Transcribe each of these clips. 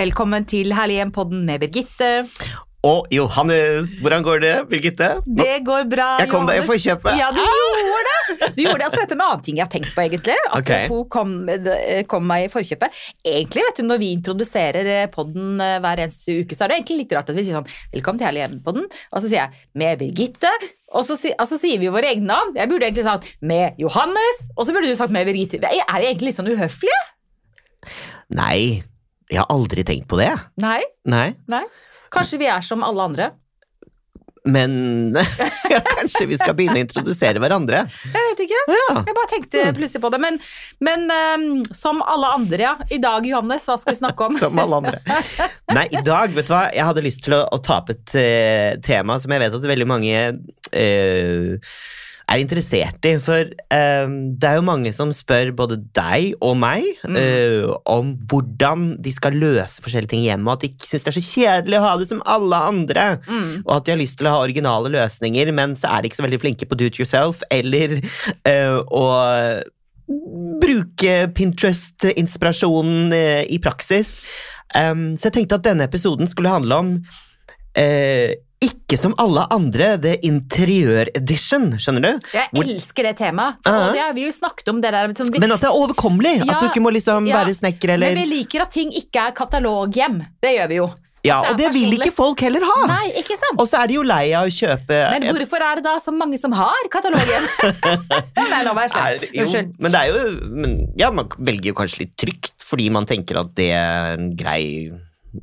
Velkommen til Herlig hjem-podden med Birgitte. Og Johannes, hvordan går det, Birgitte? Nå- Det går bra, Jeg kom deg i Johannes. forkjøpet. Ja, du gjorde det! Du gjorde det, altså, du, En annen ting jeg har tenkt på, egentlig. Ok. hun kom, eh, kom meg i forkjøpet. Egentlig, vet du, Når vi introduserer eh, podden eh, hver eneste uke, så er det egentlig litt rart at vi sier sånn Velkommen til Herlig hjem-podden. Og så sier jeg med Birgitte. Og så, altså, sier vi våre egne navn. Jeg burde egentlig sagt med Johannes. Og så burde du sagt med Birgitte. Er vi egentlig litt sånn uhøflige? Nei, jeg har aldri tenkt på det. Nei? Nei, Nei? Kanskje vi er som alle andre? men kanskje vi skal begynne å introdusere hverandre. Jeg vet ikke. Ja. Jeg bare tenkte plutselig på det. Men, men um, som alle andre, ja. I dag, Johannes, hva skal vi snakke om? Som alle andre. Nei, i dag, vet du hva, jeg hadde lyst til å, å ta opp et uh, tema som jeg vet at veldig mange eh, er interessert i. For um, det er jo mange som spør både deg og meg Mm. uh, om hvordan de skal løse forskjellige ting hjemme, og at de ikke syns det er så kjedelig å ha det som alle andre. Mm. Og at de har lyst til å ha originale løsninger, men så er de ikke så veldig flinke på do it yourself, eller uh, å bruke Pinterest-inspirasjonen uh, i praksis. Um, så jeg tenkte at denne episoden skulle handle om eh, ikke som alle andre, det interiør-edition, skjønner du? Jeg Hvor- elsker det temaet. For, Ja. og det har vi jo snakket om. det der. Liksom, vi, Men at det er overkommelig! Ja, at du ikke må liksom ja. være snekker men vi liker at ting ikke er kataloghjem. Det gjør vi jo. Ja, det og det vil ikke folk heller ha! Nei, ikke sant? Og så er de jo lei av å kjøpe Men hvorfor er det da så mange som har kataloghem? Nei, nå var jeg slem. Unnskyld. men det er jo men, Ja, man velger jo kanskje litt trygt fordi man tenker at det er en grei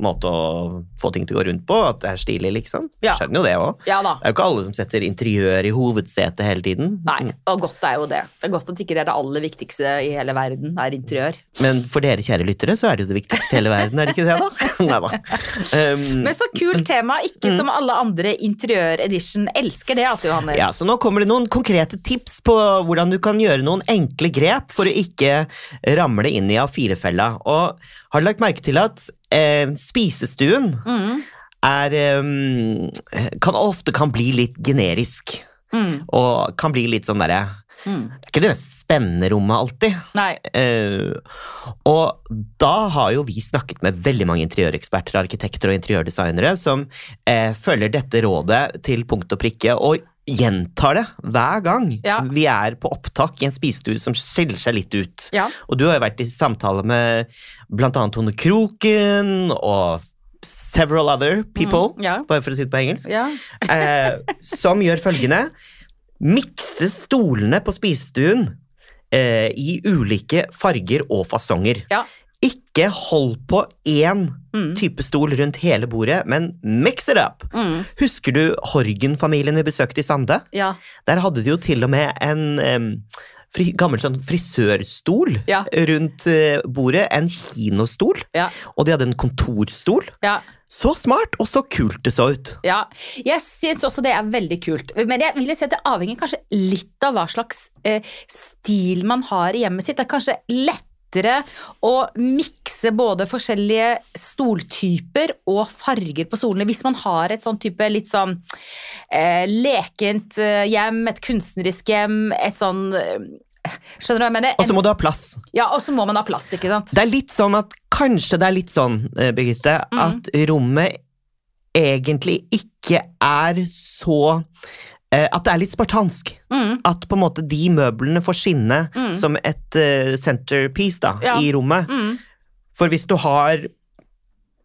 måte å få ting til å gå rundt på. At det er stilig, liksom. Ja. Skjønner jo det òg. Ja. Det er jo ikke alle som setter interiør i hovedsetet hele tiden. Nei, og godt er jo det. Det er godt at ikke det er det aller viktigste i hele verden, er interiør. Men for dere kjære lyttere, så er det jo det viktigste i hele verden, er det ikke det, da? Nei da. Um, Men så kult tema. Ikke som alle andre interiør-edition. Elsker det, altså, Johannes. ja, så nå kommer det noen konkrete tips på hvordan du kan gjøre noen enkle grep for å ikke ramle inn i A4-fella. Og har du lagt merke til at eh, spisestuen Mm, er eh, kan ofte kan bli litt generisk. mm, Og kan bli litt sånn derre mm. Det er ikke det mest spennende rommet alltid. Nei. Eh, og da har jo vi snakket med veldig mange interiøreksperter, arkitekter og interiørdesignere som eh, følger dette rådet til punkt og prikke. og Gjentar det hver gang Ja. vi er på opptak i en spisestue som skiller seg litt ut. Ja. Og du har jo vært i samtale med blant annet Tone Kroken og several other people, Mm, ja. bare for å si det på engelsk Ja. eh, som gjør følgende Mikse stolene på spisestuen eh, i ulike farger og fasonger. Ja. Ikke hold på én Mm. type stol rundt hele bordet, men mix it up! Mm. Husker du Horgen-familien vi besøkte i Sande? Ja. Der hadde de jo til og med en um, fri, gammel sånn frisørstol Ja. rundt uh, bordet. En kinostol, Ja. og de hadde en kontorstol. ja. Så smart, og så kult det så ut. Ja, jeg syns også det er veldig kult. Men jeg vil si at det avhenger kanskje litt av hva slags eh, stil man har i hjemmet sitt. Det er kanskje lettere å mikse både forskjellige stoltyper og farger på stolene hvis man har et sånn type litt sånn eh, lekent eh, hjem, et kunstnerisk hjem, et sånn eh, Skjønner du hva jeg mener? Og så må du ha plass. Ja, og så må man ha plass, ikke sant? Det er litt sånn at Kanskje det er litt sånn, eh, Birgitte, mm. at rommet egentlig ikke er så At det er litt spartansk. Mm, At på en måte de møblene får skinne Mm. som et uh, centerpiece da, Ja. i rommet. mm, For hvis du har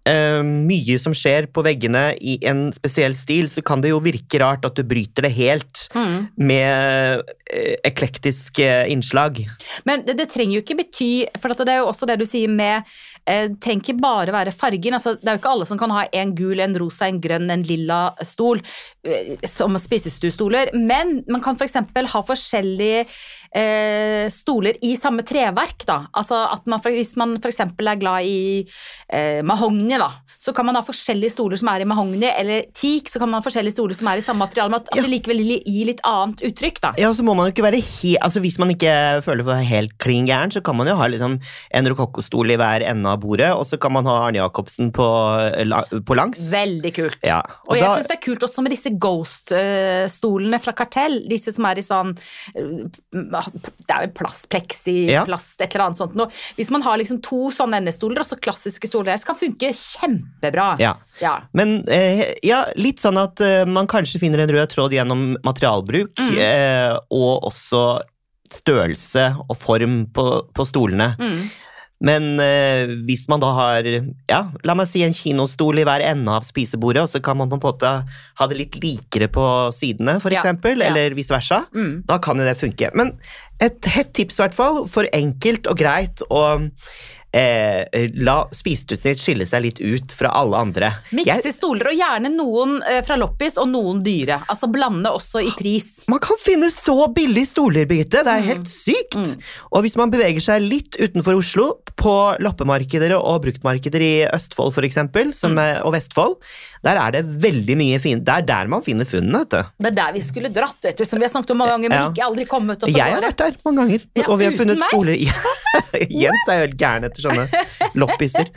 eh, mye som skjer på veggene i en spesiell stil, så kan det jo virke rart at du bryter det helt mm. med eh, eklektiske innslag. Men det, det trenger jo ikke bety For at det er jo også det du sier med eh, trenger ikke bare være fargen. Altså, det er jo ikke alle som kan ha en gul, en rosa, en grønn, en lilla stol eh, som spisestuestoler. Men man kan f.eks. ha forskjellige eh, stoler i samme treverk. Da. Altså at man, hvis man f.eks. er glad i eh, mahogni, da, så kan man ha forskjellige stoler som er i mahogni, eller teak, så kan man ha forskjellige stoler som er i samme materiale, men at, Ja. det likevel gir litt annet uttrykk. Da. Ja, så må man jo ikke være he altså Hvis man ikke føler for helt klin gæren, så kan man jo ha liksom en rokokkostol i hver ende av bordet, og så kan man ha Arne Jacobsen på, la- på langs. Veldig kult. Ja, Og, og jeg da- syns det er kult også med disse Ghost-stolene fra Kartell. Disse som er i sånn eh, det er plast, pleksi, Ja. plast, et eller annet sånt noe. Hvis man har liksom to sånne endestoler, altså klassiske stoler, så kan funke kjempebra. Ja. Ja. Men eh, ja, litt sånn at eh, man kanskje finner en rød tråd gjennom materialbruk, Mm. eh, og også størrelse og form på, på stolene. Mm. Men eh, hvis man da har, ja, la meg si en kinostol i hver ende av spisebordet, og så kan man på en måte ha det litt likere på sidene, for Ja, eksempel, eller vice versa, Mm. da kan jo det funke. Men et hett tips i hvert fall, for enkelt og greit å eh, la spisestusser skille seg litt ut fra alle andre. Mikse i stoler, og gjerne noen eh, fra loppis og noen dyre. Altså blande også i pris. Man kan finne så billige stoler, Birgitte. Det er Mm. helt sykt. Mm. Og hvis man beveger seg litt utenfor Oslo, på loppemarkeder og bruktmarkeder i Østfold for eksempel, som Mm. og Vestfold, der er det veldig mye fint. Det er der man finner funnene, vet du. Det er der vi skulle dratt, vet du, som vi har snakket om mange ganger, men Ja. ikke aldri kommet Og Jeg har vært der mange ganger, Ja, og vi har funnet meg. stoler Jens er jo helt gæren etter sånne loppiser.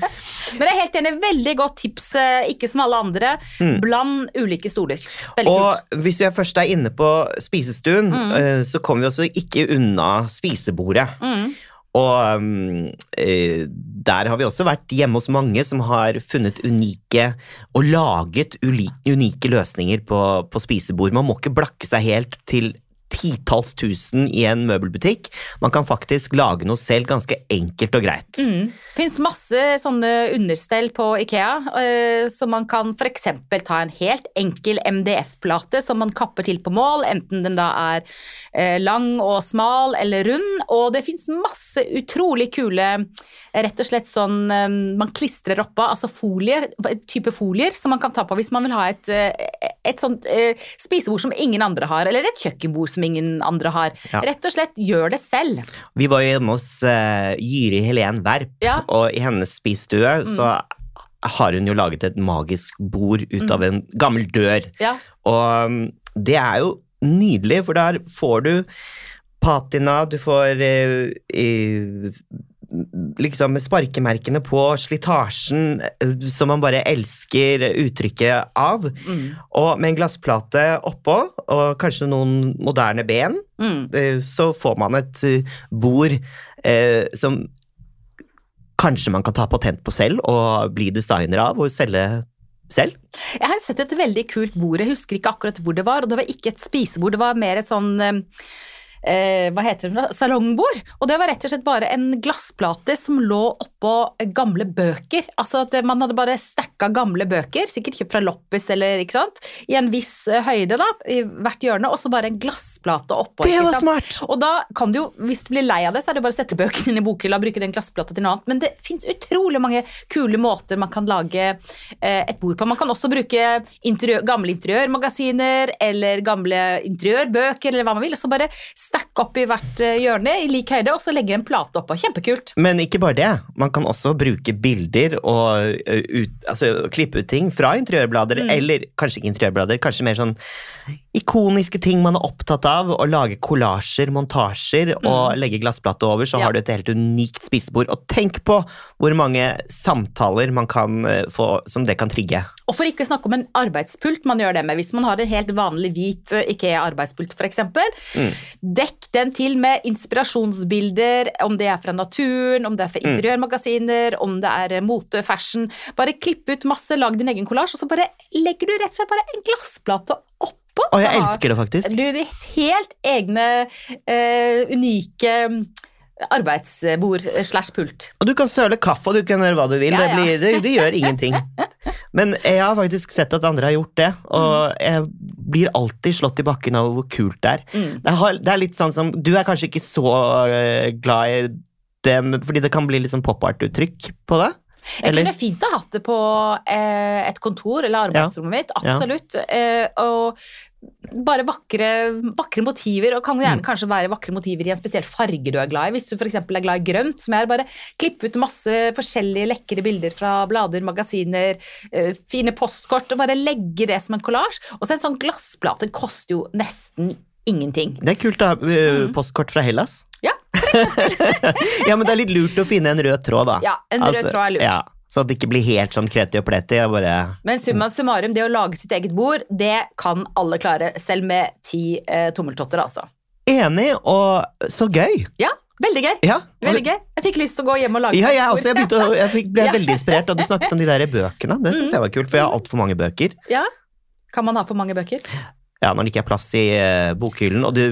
Men jeg er helt enig, veldig godt tips, eh, ikke som alle andre. Mm. Bland ulike stoler. Veldig Og kult. hvis vi først er inne på spisestuen, Mm. eh, så kommer vi også ikke unna spisebordet. Mm. Og um, eh, der har vi også vært hjemme hos mange som har funnet unike og laget unike løsninger på, på spisebord. Man må ikke blakke seg helt til titalls tusen i en møbelbutikk. Man kan faktisk lage noe selv ganske enkelt og greit. Mm. Fins masse sånne understell på Ikea, eh, så man kan f.eks. ta en helt enkel MDF-plate som man kapper til på mål, enten den da er eh, lang og smal eller rund. Og det fins masse utrolig kule rett og slett sånn eh, man klistrer oppå, altså folier, type folier som man kan ta på hvis man vil ha et, et sånt spisebord som ingen andre har, eller et kjøkkenbord som ingen andre har. Ja. Rett og slett gjør det selv. Vi var jo hjemme hos uh, Gyri Helen Werp, Ja. og i hennes spisestue så har hun jo laget et magisk bord ut av en gammel dør. Ja. Og um, det er jo nydelig, for der får du patina, du får uh, eh, liksom sparkemerkene på slitasjen eh, som man bare elsker uttrykket av. Mm. Og med en glassplate oppå, og kanskje noen moderne ben, Mm. eh, så får man et eh, bord eh, som kanskje man kan ta patent på selv og bli designer av og selge selv. Jeg har sett et veldig kult bord, jeg husker ikke akkurat hvor det var, og det var ikke et spisebord, det var mer et sånn eh, eh, hva heter det, salongbord. Og det var rett og slett bare en glassplate som lå oppå gamle bøker. Altså at man hadde bare stacka gamle bøker, sikkert kjøpt fra loppis eller ikke sant, i en viss eh, høyde da, i hvert hjørne, og så bare en glassplate oppå. Det var smart! Og da kan du jo, hvis du blir lei av det, så er det bare å sette bøkene inn i bokhylla og bruke den glassplata til noe annet. Men det fins utrolig mange kule måter man kan lage eh, et bord på. Man kan også bruke interiør, gamle interiørmagasiner eller gamle interiørbøker eller hva man vil, og så bare stakke opp i hvert eh, hjørne i lik høyde, og så legge en plate oppå. Kjempekult. Men ikke bare det. Man kan også bruke bilder og ut, altså, klippe ut ting fra interiørblader, Mm. eller kanskje ikke interiørblader, kanskje mer sånn ikoniske ting man er opptatt av, og lage kollasjer, montasjer, og legge glassplate over, så Mm. Ja. har du et helt unikt spisebord. Og tenk på hvor mange samtaler man kan få som det kan trigge. Og for ikke å snakke om en arbeidspult man gjør det med. Hvis man har en helt vanlig hvit eh, Ikea-arbeidspult f.eks., Mm. Dekk den til med inspirasjonsbilder, om det er fra naturen, om det er fra Mm. interiørmagasiner, om det er eh, mote, fashion. Bare klipp ut masse, lag din egen kollasj, og så bare legger du rett og slett bare en glassplate oppå. Og jeg elsker det faktisk. Du de helt egne, uh, unike arbeidsbord eh, slash pult. Og du kan søle kaffe, og du kan gjøre hva du vil. Ja, Det, blir, det, det gjør ingenting. Men jeg har faktisk sett at andre har gjort det, og jeg blir alltid slått i bakken av hvor kult det er. Mm. Det, har, det er litt sånn som Du er kanskje ikke så øh, glad i det, fordi det kan bli litt sånn pop art-uttrykk på det? Jeg Eller? kunne fint ha hatt det på eh, et kontor eller arbeidsrommet mitt, absolutt. Eh, og bare vakre, vakre motiver, og kan gjerne Mm. kanskje være vakre motiver i en spesiell farge du er glad i. Hvis du f.eks. er glad i grønt, som jeg er, bare klippe ut masse forskjellige lekre bilder fra blader, magasiner, eh, fine postkort, og bare legge det som en kollasj. Og så en sånn glassplate koster jo nesten ingenting. Det er kult å ha øh, Mm. postkort fra Hellas. Ja. ja, men det er litt lurt å finne en rød tråd, da. Ja, en rød Altså, tråd er lurt. Ja, så at det ikke blir helt sånn kreti og pleti. Bare Men summa summarum, det å lage sitt eget bord, det kan alle klare, selv med ti eh, tommeltotter, altså. Enig, og så gøy. Ja, veldig gøy. Ja, Veldig gøy. Jeg fikk lyst til å gå hjem og lage Ja, jeg, faktor. også, jeg, å- jeg fikk, ble veldig inspirert da du snakket om de der bøkene. Det syns jeg var kult, for jeg har altfor mange bøker. Ja. Kan man ha for mange bøker? Ja, Når det ikke er plass i eh, bokhyllen. Og du,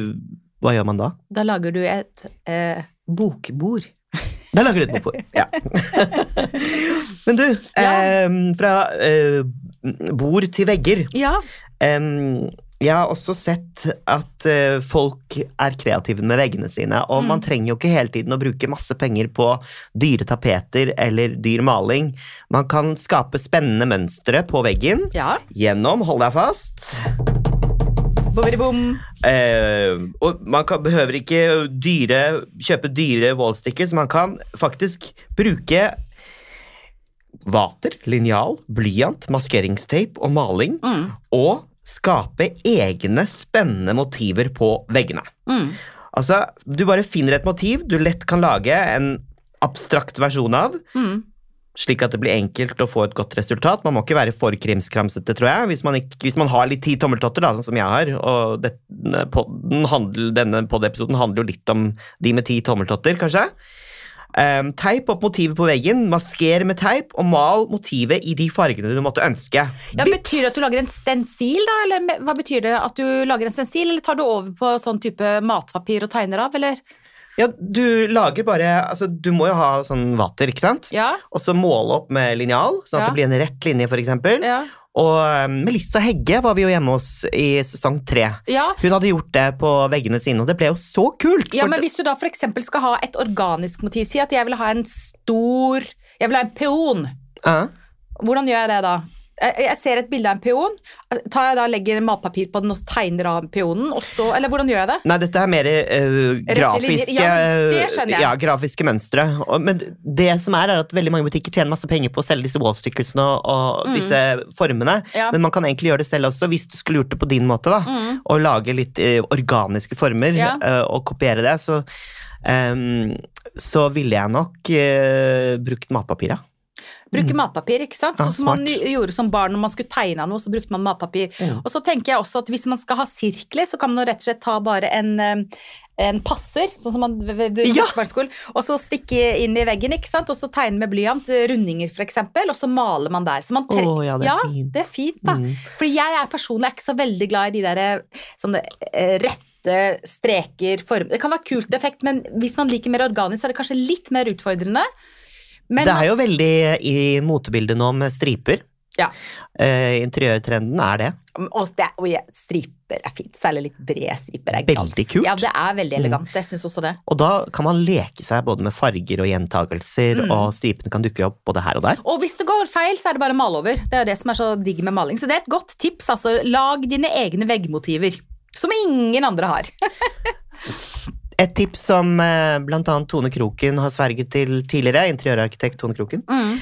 hva gjør man da? Da lager du et eh, bokbord. Da lager litt et. Ja. Men du, Ja. em, fra eh, bord til vegger. Ja. Em, jeg har også sett at eh, folk er kreative med veggene sine, og Mm. man trenger jo ikke hele tiden å bruke masse penger på dyre tapeter eller dyr maling. Man kan skape spennende mønstre på veggen ja. gjennom, hold deg fast. Eh, og man kan, behøver ikke dyre, kjøpe dyre wallstickers, man kan faktisk bruke vater, linjal, blyant, maskeringsteip og maling, Mm. og skape egne spennende motiver på veggene. Mm. Altså, du bare finner et motiv du lett kan lage en abstrakt versjon av, Mm. Slik at det blir enkelt å få et godt resultat. Man må ikke være for krimskramsete, tror jeg, hvis man, ikke, hvis man har litt ti tommeltotter, da, sånn som jeg har. Og det, podden handler, denne podiepisoden handler jo litt om de med ti tommeltotter, kanskje. Um, teip opp motivet på veggen, masker med teip, og mal motivet i de fargene du måtte ønske. Ja, Vips! betyr det at du lager en stensil, da? Eller hva betyr det at du lager en stensil, eller tar du over på sånn type matpapir og tegner av, eller? Ja, du lager bare Altså, du må jo ha sånn vater, ikke sant? Ja. Og så måle opp med linjal, sånn at Ja. det blir en rett linje, for eksempel. Ja. Og ehm, Melissa Hegge var vi jo hjemme hos i sesong tre. ja. Hun hadde gjort det på veggene sine, og det ble jo så kult! Ja, men hvis du da eksempel skal ha et organisk motiv, si at jeg vil ha en stor Jeg vil ha en peon. Ja. Hvordan gjør jeg det da? Jeg, jeg ser et bilde av en peon. Tar jeg da legger matpapir på den og tegner av peonen, Også, Eller hvordan gjør jeg det? Nei, dette er mer uh, grafiske. Ja. Ja, grafiske mønstre. Men det som er, er at veldig mange butikker tjener masse penger på å selge disse wallstickersene og, og Mm. disse formene, Ja. men man kan egentlig gjøre det selv også, hvis du skulle gjort det på din måte, da. Mm. Og lage litt uh, organiske former Ja. eh, og kopiere det, så um, så ville jeg nok uh, brukt matpapir, Bruke matpapir, ikke sant? Mm. Ja, Sånn som man gjorde som barn når man skulle tegne noe, så brukte man matpapir. Mm. Og så tenker jeg også at hvis man skal ha sirkler, så kan man rett og slett ta bare en, eh, en passer, sånn som man v- Ja! på og så stikke inn i veggen, ikke sant? Og så tegne med blyant, eh, rundinger for eksempel, og så maler man der. Så man tre- oh, ja, det er ja, fint. det er fint, da. Mm. Fordi jeg er personlig er ikke så veldig glad i de der eh, sånne rette streker, form Det kan være kult effekt, men hvis man liker mer organisk, så er det kanskje litt mer utfordrende. Men Det er jo veldig i motebildet nå med striper. Ja. Uh, interiørtrenden er det. Og, det, og ja, striper er fint, særlig litt brede striper. Er Veldig kult. Ja, det er veldig Mm. elegant. Jeg syns også det. Og da kan man leke seg både med farger og gjentagelser, Mm. og stripene kan dukke opp både her og der. Og hvis det går feil, så er det bare å male over. Det er det som er så digg med maling. Så det er et godt tips. Altså, lag dine egne veggmotiver. Som ingen andre har. Et tips som bl.a. blant annet Tone Kroken har sverget til tidligere, interiørarkitekt Tone Kroken, Mm.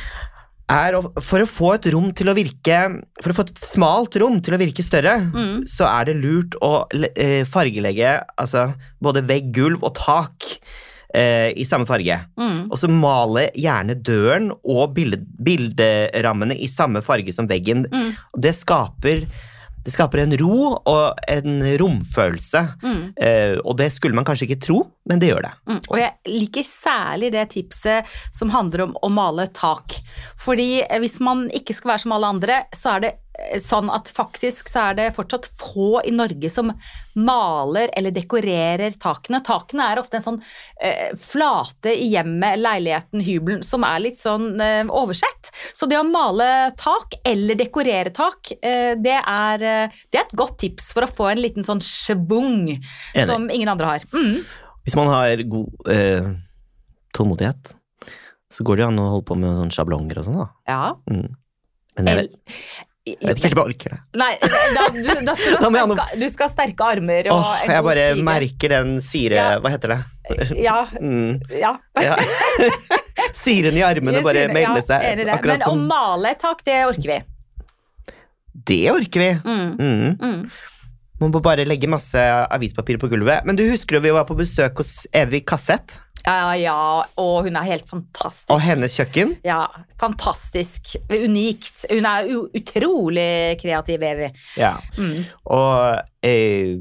er å, for å få et rom til å virke For å få et smalt rom til å virke større, Mm. så er det lurt å eh, fargelegge altså, både vegg, gulv og tak eh, i samme farge. Mm. Og så male gjerne døren og bilde, bilderammene i samme farge som veggen. Mm. Det skaper, det skaper en ro og en romfølelse. Mm. Eh, og det skulle man kanskje ikke tro, men det gjør det. Mm. Og jeg liker særlig det tipset som handler om å male tak. Fordi eh, hvis man ikke skal være som alle andre, så er det eh, sånn at faktisk så er det fortsatt få i Norge som maler eller dekorerer takene. Takene er ofte en sånn eh, flate i hjemmet, leiligheten, hybelen, som er litt sånn eh, oversett. Så det å male tak, eller dekorere tak, eh, det, er, eh, det er et godt tips for å få en liten sånn schwung som ingen andre har. Mm. Hvis man har god eh, tålmodighet, så går det jo an å holde på med sånne sjablonger og sånn, da. Ja. Mm. Men jeg jeg vet ikke helt om jeg orker det. Nei, da, du, da skal du, ha sterke, du skal ha sterke armer og Åh, jeg bare stige. merker den syre... Ja. Hva heter det? Ja, Mm, ja. ja. Syren i armene bare melder seg. Men å male et tak, det orker vi. Det orker vi. Mm. Mm. Mm. Man må bare legge masse avispapir på gulvet. Men du husker jo vi var på besøk hos Evy Kassett Ja, ja, ja, og hun er helt fantastisk. og hennes kjøkken. Ja, fantastisk. Unikt. Hun er utrolig kreativ, Evy. Ja. Mm. Og eh,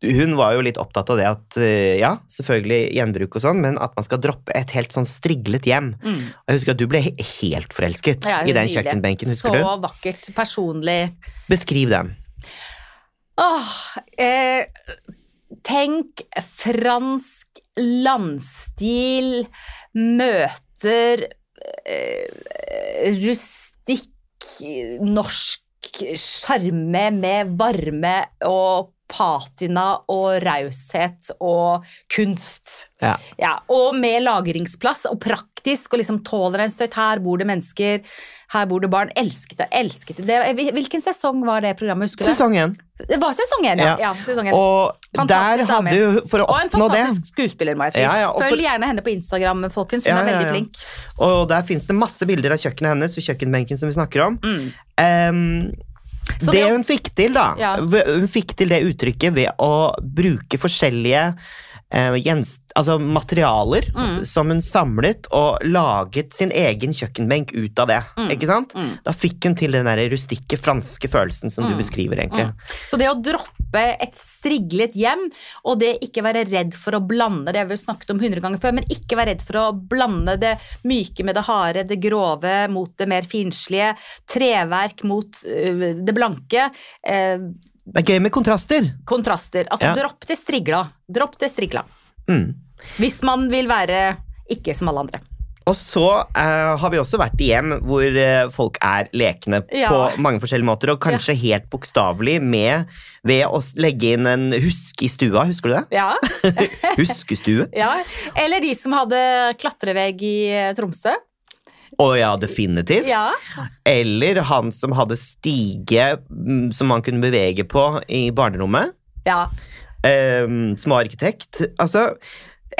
hun var jo litt opptatt av det at eh, ja, selvfølgelig gjenbruk og sånn, men at man skal droppe et helt sånn striglet hjem. Mm. Jeg husker at du ble helt forelsket Ja, i den kjøkkenbenken, husker Så du? vakkert. Personlig. Beskriv den. Åh, eh, tenk fransk landstil møter eh, rustikk norsk sjarme med varme og patina og raushet og kunst. Ja. Ja, og med lagringsplass, og praktisk, og liksom tåler en støyt. Her bor det mennesker, her bor det barn. Elsket det. elsket det. Hvilken sesong var det programmet? husker du? Sesongen. Det var sesong én, ja. Ja. ja sesong én. Og Fantastisk dame. For å Og en fantastisk det skuespiller, må jeg si. Ja, ja, for- Følg gjerne henne på Instagram, folkens. Hun Ja, er veldig flink. Og der fins det masse bilder av kjøkkenet hennes og kjøkkenbenken som vi snakker om. Mm. Um, det det- hun fikk til, da. Hun fikk til det uttrykket ved å bruke forskjellige eh, gjens, altså materialer Mm. som hun samlet, og laget sin egen kjøkkenbenk ut av det. Mm. Ikke sant? Mm. Da fikk hun til den der rustikke, franske følelsen som du Mm. beskriver, egentlig. Mm. Så det å droppe et striglet hjem, og det ikke være redd for å blande det har vi jo snakket om hundre ganger før, men ikke være redd for å blande det myke med det harde, det grove mot det mer finslige, treverk mot øh, det blanke. eh, Det er gøy med kontraster. kontraster. Altså, Ja. dropp det strigla. Dropp det strigla. Mm. Hvis man vil være ikke som alle andre. Og så uh, har vi også vært i hjem hvor uh, folk er lekne Ja. på mange forskjellige måter, og kanskje helt bokstavelig med ved å legge inn en husk i stua, husker du det? Ja, Huskestue. ja. Eller de som hadde klatrevegg i eh, Tromsø. Å ja, definitivt. Ja. Eller han som hadde stige mm, som man kunne bevege på i barnerommet. ja. Um, som var arkitekt. Altså,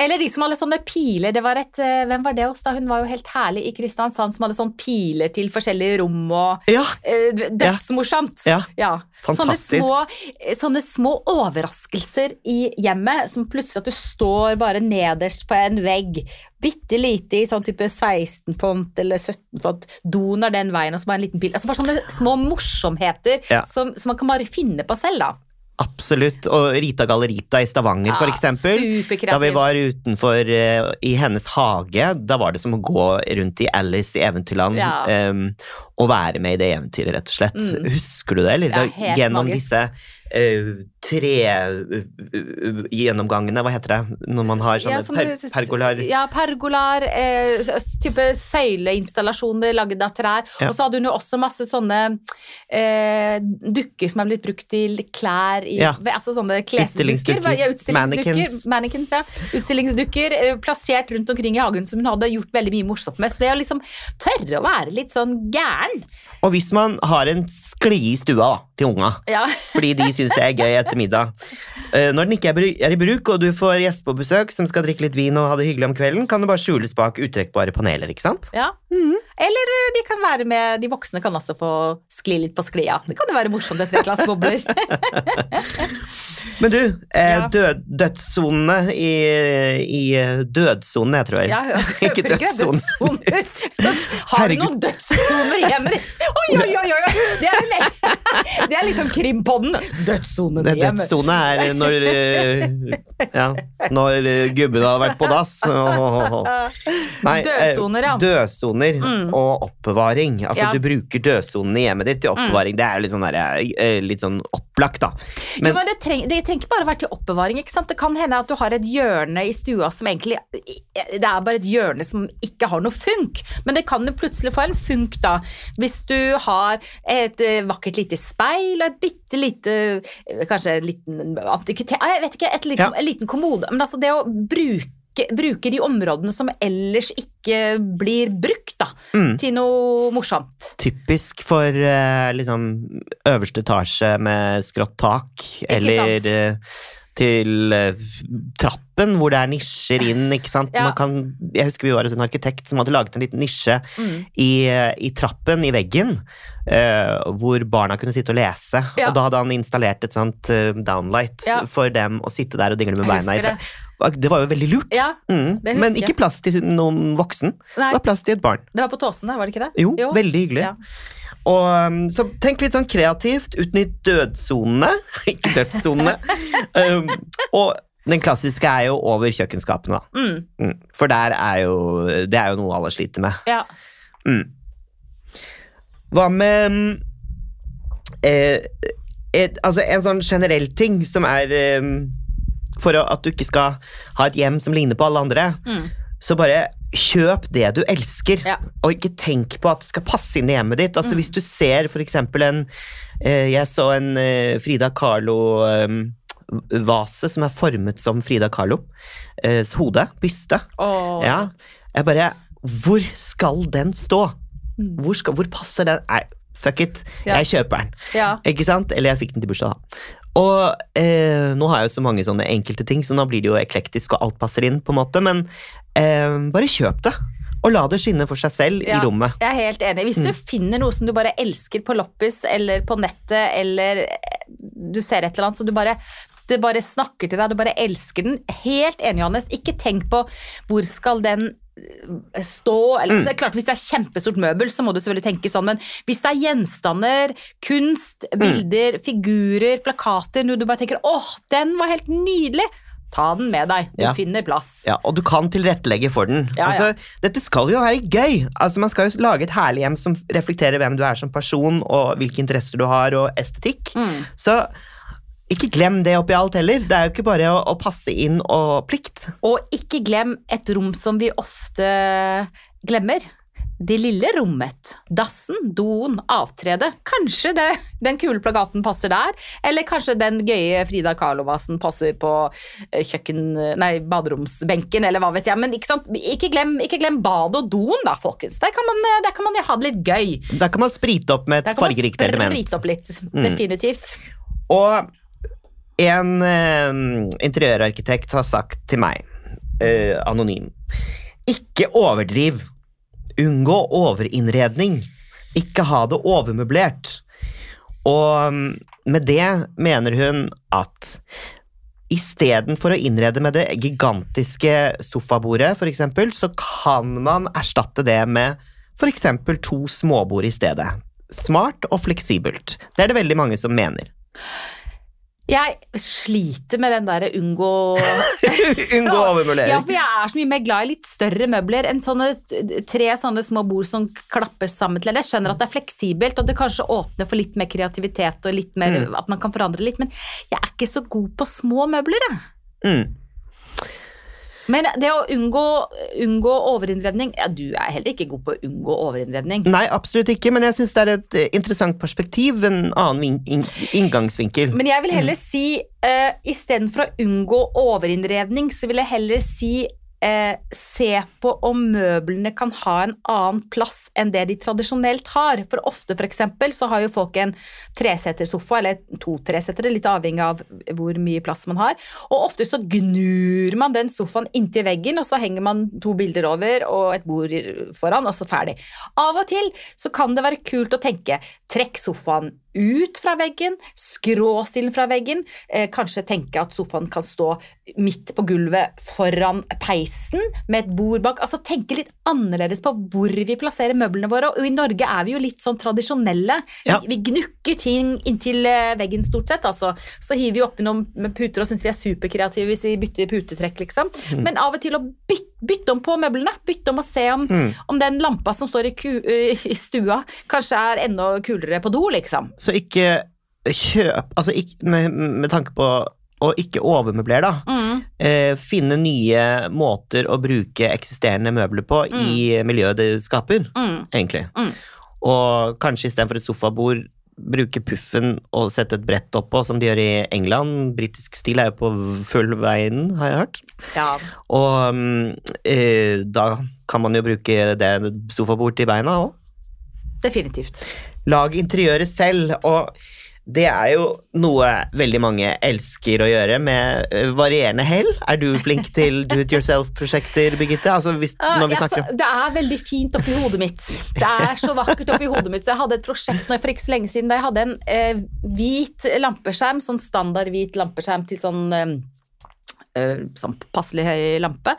Eller de som hadde sånne piler. Det var et, eh, hvem var det hos da? Hun var jo helt herlig i Kristiansand, som hadde sånne piler til forskjellige rom og ja, eh, Dødsmorsomt! ja. Ja. Sånne Fantastisk. små, eh, sånne små overraskelser i hjemmet, som plutselig at du står bare nederst på en vegg, bitte lite i sånn type 16 font eller 17 font, doen er den veien, og så bare en liten pil. Altså bare sånne små morsomheter Ja. som, som man kan bare finne på selv, da. Absolutt. Og Rita Gallerita i Stavanger, Ja, eksempel. Da vi var utenfor uh, i hennes hage, da var det som å gå rundt i Alice i Eventyrland Ja. um, og være med i det eventyret, rett og slett. Mm. Husker du det? Eller Ja, helt gjennom magisk. disse eh, tre uh, uh, gjennomgangene, hva heter det? Når man har sånne Ja, per pergolaer. Ja, pergolaer, eh, type søyleinstallasjoner laget av trær. Ja. Og så hadde hun jo også masse sånne eh, dukker som er blitt brukt til klær i Ja. Altså sånne klesdukker. Ja, utstillingsdukker. Mannequins. Ja. Utstillingsdukker eh, plassert rundt omkring i hagen som hun hadde gjort veldig mye morsomt med. Så det å liksom tørre å være litt sånn gæren Og hvis man har en sklie i stua da, til unga, ja. fordi de syns det er gøy etter middag. Eh, Når den ikke er i bruk, og du får gjester på besøk som skal drikke litt vin og ha det hyggelig om kvelden, kan det bare skjules bak uttrekkbare paneler, ikke sant? ja. Eller eh, de kan være med De voksne kan også få skli litt på sklia. Det kan jo være morsomt etter et glass bobler. Men du, eh, død, dødssonene i, i dødssonene, jeg tror jeg. Ja, ja. Ikke dødssoner. Har du noen dødssoner hjemme ditt? Oi, oi, oi! oi. Det, er, det er liksom krimpodden. Dødssonen hjemme. Dødssone er når eh, Ja, når eh, gubben har vært på dass. Nei, eh, Dødsoner, ja. Dødsoner Mm. Og oppbevaring. Altså, Ja. du bruker dødsonen i hjemmet ditt til oppbevaring. Det er jo litt sånn, der, eh, litt sånn opplagt, da. jo, men det, treng, det trenger ikke bare være til oppbevaring. ikke sant? Det kan hende at du har et hjørne i stua som egentlig Det er bare et hjørne som ikke har noe funk, men det kan jo plutselig få en funk, da. Hvis du har et eh, vakkert lite speil og et bitte lite eh, Kanskje en liten antikvitet Jeg vet ikke, et liten, Ja. en liten kommode. Men altså, det å bruke Bruke de områdene som ellers ikke blir brukt, da, Mm. til noe morsomt. Typisk for eh, liksom øverste etasje med skrått tak, eller eh, til eh, trappen hvor det er nisjer inn, ikke sant. Ja. Man kan, jeg husker vi var hos en arkitekt som hadde laget en liten nisje Mm. i, eh, i trappen i veggen, hvor barna kunne sitte og lese. Ja. Og da hadde han installert et sånt downlight Ja. for dem å sitte der og dingle med beina i tra- Det var jo veldig lurt. Ja, Mm. Men ikke plass til noen voksen. Nei, Det var plass til et barn. det var på Tåsene, var det ikke det? Jo, veldig hyggelig. Ja. Og, um, så tenk litt sånn kreativt. Utnytt dødsonene. ikke dødssonene. um, og den klassiske er jo over kjøkkenskapene, da. Mm, Mm. For der er jo Det er jo noe alle sliter med. ja. Mm. Hva med mm, eh, et, Altså en sånn generell ting som er eh, For at du ikke skal ha et hjem som ligner på alle andre, Mm. så bare kjøp det du elsker. Ja. Og ikke tenk på at det skal passe inn i hjemmet ditt. Altså Hvis du ser eksempel en eh, Jeg så en eh, Frida Carlo vase som er formet som Frida Carlos Eh, hode. Byste. Oh. Ja, jeg bare Hvor skal den stå? Mm. Hvor, skal, hvor passer den? Nei, fuck it. Ja. Jeg kjøper den. Ja. Ikke sant? Eller jeg fikk den til bursdag, da. Og eh, nå har jeg jo så mange sånne enkelte ting, så nå blir det jo eklektisk, og alt passer inn, på en måte, men eh, bare kjøp det. Og la det skinne for seg selv Ja. i rommet. Jeg er helt enig. Hvis du finner noe som du bare elsker på loppis eller på nettet, eller eh, du ser et eller annet så du bare det bare snakker til deg, du bare elsker den. Helt enig, Johannes. Ikke tenk på hvor skal den eh, stå. Eller, så, klart, hvis det er kjempestort møbel, så må du selvfølgelig tenke sånn, men hvis det er gjenstander, kunst, bilder, figurer, plakater, noe du bare tenker åh, den var helt nydelig, ta den med deg. Du Ja. finner plass. Ja, og du kan tilrettelegge for den. Ja, ja. Altså, dette skal jo være gøy. Altså, man skal jo lage et herlig hjem som reflekterer hvem du er som person, og hvilke interesser du har, og estetikk. Mm. Så ikke glem det oppi alt heller. Det er jo ikke bare å, å passe inn og plikt. Og ikke glem et rom som vi ofte glemmer. Det lille rommet. Dassen, doen, avtredet. Kanskje det, den kule plakaten passer der, eller kanskje den gøye Frida Kahlo-vasen passer på eh, kjøkken... Nei, baderomsbenken, eller hva vet jeg. Men ikke, sant? ikke, glem, ikke glem badet og doen, da, folkens. Der kan man, der kan man jo ha det litt gøy. Der kan man sprite opp med et fargerikt element. Der kan man sprite opp litt. Mm. Definitivt. Og en eh, interiørarkitekt har sagt til meg, eh, anonym, ikke overdriv. Unngå overinnredning. Ikke ha det overmøblert. Og mm, med det mener hun at Istedenfor å innrede med det gigantiske sofabordet, eksempel, så kan man erstatte det med f.eks. to småbord i stedet. Smart og fleksibelt. Det er det veldig mange som mener. Jeg sliter med den derre unngå Unngå Ja, for jeg er så mye mer glad i litt større møbler enn sånne tre sånne små bord som klapper sammen til. en. Jeg skjønner at det er fleksibelt, og det kanskje åpner for litt mer kreativitet og litt mer, Mm. at man kan forandre litt, men jeg er ikke så god på små møbler, jeg. Mm. Men det å unngå, unngå overinnredning ja, Du er heller ikke god på å unngå overinnredning. Nei, absolutt ikke, men jeg syns det er et eh, interessant perspektiv, en annen vin- inn- inngangsvinkel. Men jeg vil heller si uh, istedenfor å unngå overinnredning, så vil jeg heller si eh, se på om møblene kan ha en annen plass enn det de tradisjonelt har. For ofte for eksempel, så har jo folk en tresetersofa, eller to tresetere, litt avhengig av hvor mye plass man har. Og ofte så gnur man den sofaen inntil veggen, og så henger man to bilder over og et bord foran, og så ferdig. Av og til så kan det være kult å tenke trekk sofaen ut fra veggen, skråstilen fra veggen, eh, kanskje tenke at sofaen kan stå midt på gulvet foran peisen med et bord bak. Altså tenke litt annerledes på hvor vi plasserer møblene våre. Og i Norge er vi jo litt sånn tradisjonelle. Ja. Vi, vi gnukker ting inntil eh, veggen stort sett. Altså. Så hiver vi oppi noen puter og syns vi er superkreative hvis vi bytter putetrekk, liksom. Men av og til å bytte, bytte om på møblene. Bytte om å se om, Mm. om den lampa som står i, ku, i stua, kanskje er enda kulere på do, liksom. Så ikke kjøp Altså ikke, med, med tanke på å ikke overmøblere, da. Mm. Eh, finne nye måter å bruke eksisterende møbler på i miljøet det skaper, Mm. egentlig. Mm. Og kanskje istedenfor et sofabord bruke puffen og sette et brett oppå, som de gjør i England. Britisk stil er jo på full veien, har jeg hørt. Ja. Og mm, eh, da kan man jo bruke det sofabordet til beina òg. Definitivt. Lag interiøret selv, og det er jo noe veldig mange elsker å gjøre med eh, varierende hell. Er du flink til do it yourself-prosjekter, Birgitte? Altså hvis, Ah, når vi snakker så, det er veldig fint oppi hodet mitt. Det er så vakkert oppi hodet mitt. Så jeg hadde et prosjekt nå for ikke så lenge siden da jeg hadde en eh, hvit lampeskjerm, sånn standard hvit lampeskjerm til sånn eh, eh, sånn passelig høy lampe.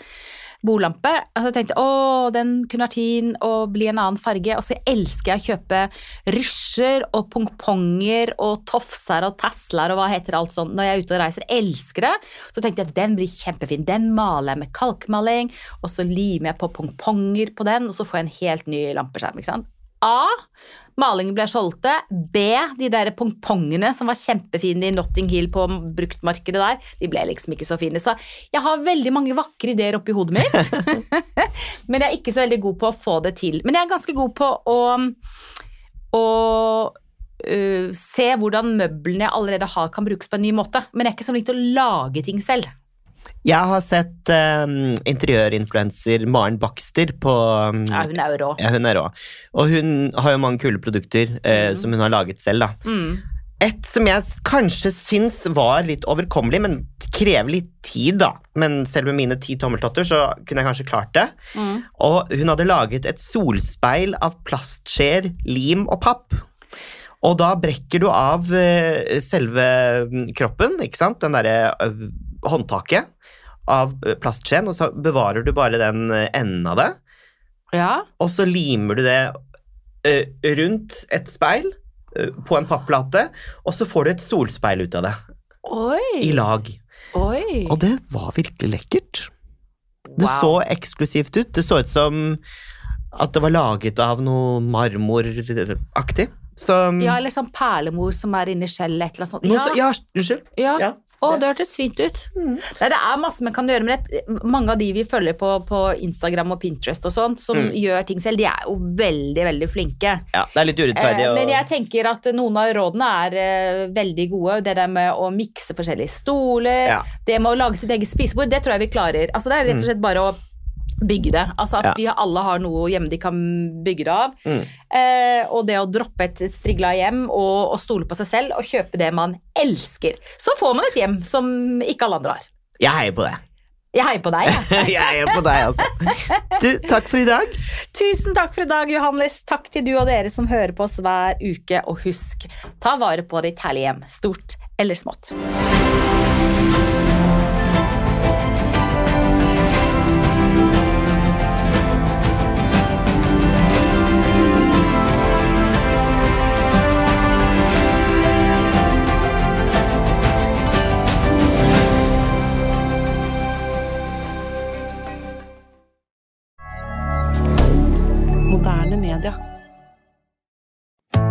Bordlampe. Og så tenkte jeg å, den kunne vært fin og bli en annen farge. Og så elsker jeg å kjøpe rysjer og pongponger og tofser og tasler og hva heter alt sånt når jeg er ute og reiser. Elsker det. Så tenkte jeg den blir kjempefin. Den maler jeg med kalkmaling, og så limer jeg på pongponger på den, og så får jeg en helt ny lampeskjerm. ikke sant? A. Malingen ble solgte. B. De der pongpongene som var kjempefine i Notting Hill på bruktmarkedet der, de ble liksom ikke så fine. Så jeg har veldig mange vakre ideer oppi hodet mitt. Men jeg er ikke så veldig god på å få det til. Men jeg er ganske god på å, å uh, se hvordan møblene jeg allerede har, kan brukes på en ny måte. Men jeg er ikke så flink til å lage ting selv. Jeg har sett um, interiørinfluenser Maren Baxter på um, Ja, hun er jo rå. Ja, hun er rå. Og hun har jo mange kule produkter eh, som hun har laget selv, da. Mm. Et som jeg kanskje syns var litt overkommelig, men krever litt tid, da. Men selv med mine ti tommeltotter så kunne jeg kanskje klart det. Mm. Og hun hadde laget et solspeil av plastskjeer, lim og papp. Og da brekker du av uh, selve mm, kroppen, ikke sant, den derre eh, håndtaket av eh, plastskjeen, og så bevarer du bare den eh, enden av det. Ja. Og så limer du det uh, rundt et speil uh, på en papplate, og så får du et solspeil ut av det, Oi. i lag. Oi. Og det var virkelig lekkert. Det Wow. så eksklusivt ut. Det så ut som at det var laget av noe marmoraktig. Så Ja, eller sånn perlemor som er inni skjellet, et eller annet sånt. Ja, så, ja, unnskyld. Ja. Ja. Å, det hørtes fint ut. Nei, det er masse man kan gjøre, med det, mange av de vi følger på, på Instagram og Pinterest og sånt, som Mm. gjør ting selv, de er jo veldig, veldig flinke. Ja, det er litt urettferdig. Eh, men jeg tenker at noen av rådene er eh, veldig gode. Det der med å mikse forskjellige stoler, Ja. det med å lage sitt eget spisebord, det tror jeg vi klarer. Altså, det er rett og slett bare å bygge det. Altså at Ja. vi alle har noe hjemme de kan bygge det av. Mm. Eh, og det å droppe et strigla hjem og, og stole på seg selv og kjøpe det man elsker. Så får man et hjem som ikke alle andre har. Jeg heier på det. Jeg heier på deg. jeg. Jeg heier på deg, altså. Du, takk for i dag. Tusen takk for i dag, Johannes. Takk til du og dere som hører på oss hver uke. Og husk, ta vare på ditt herlige hjem, stort eller smått.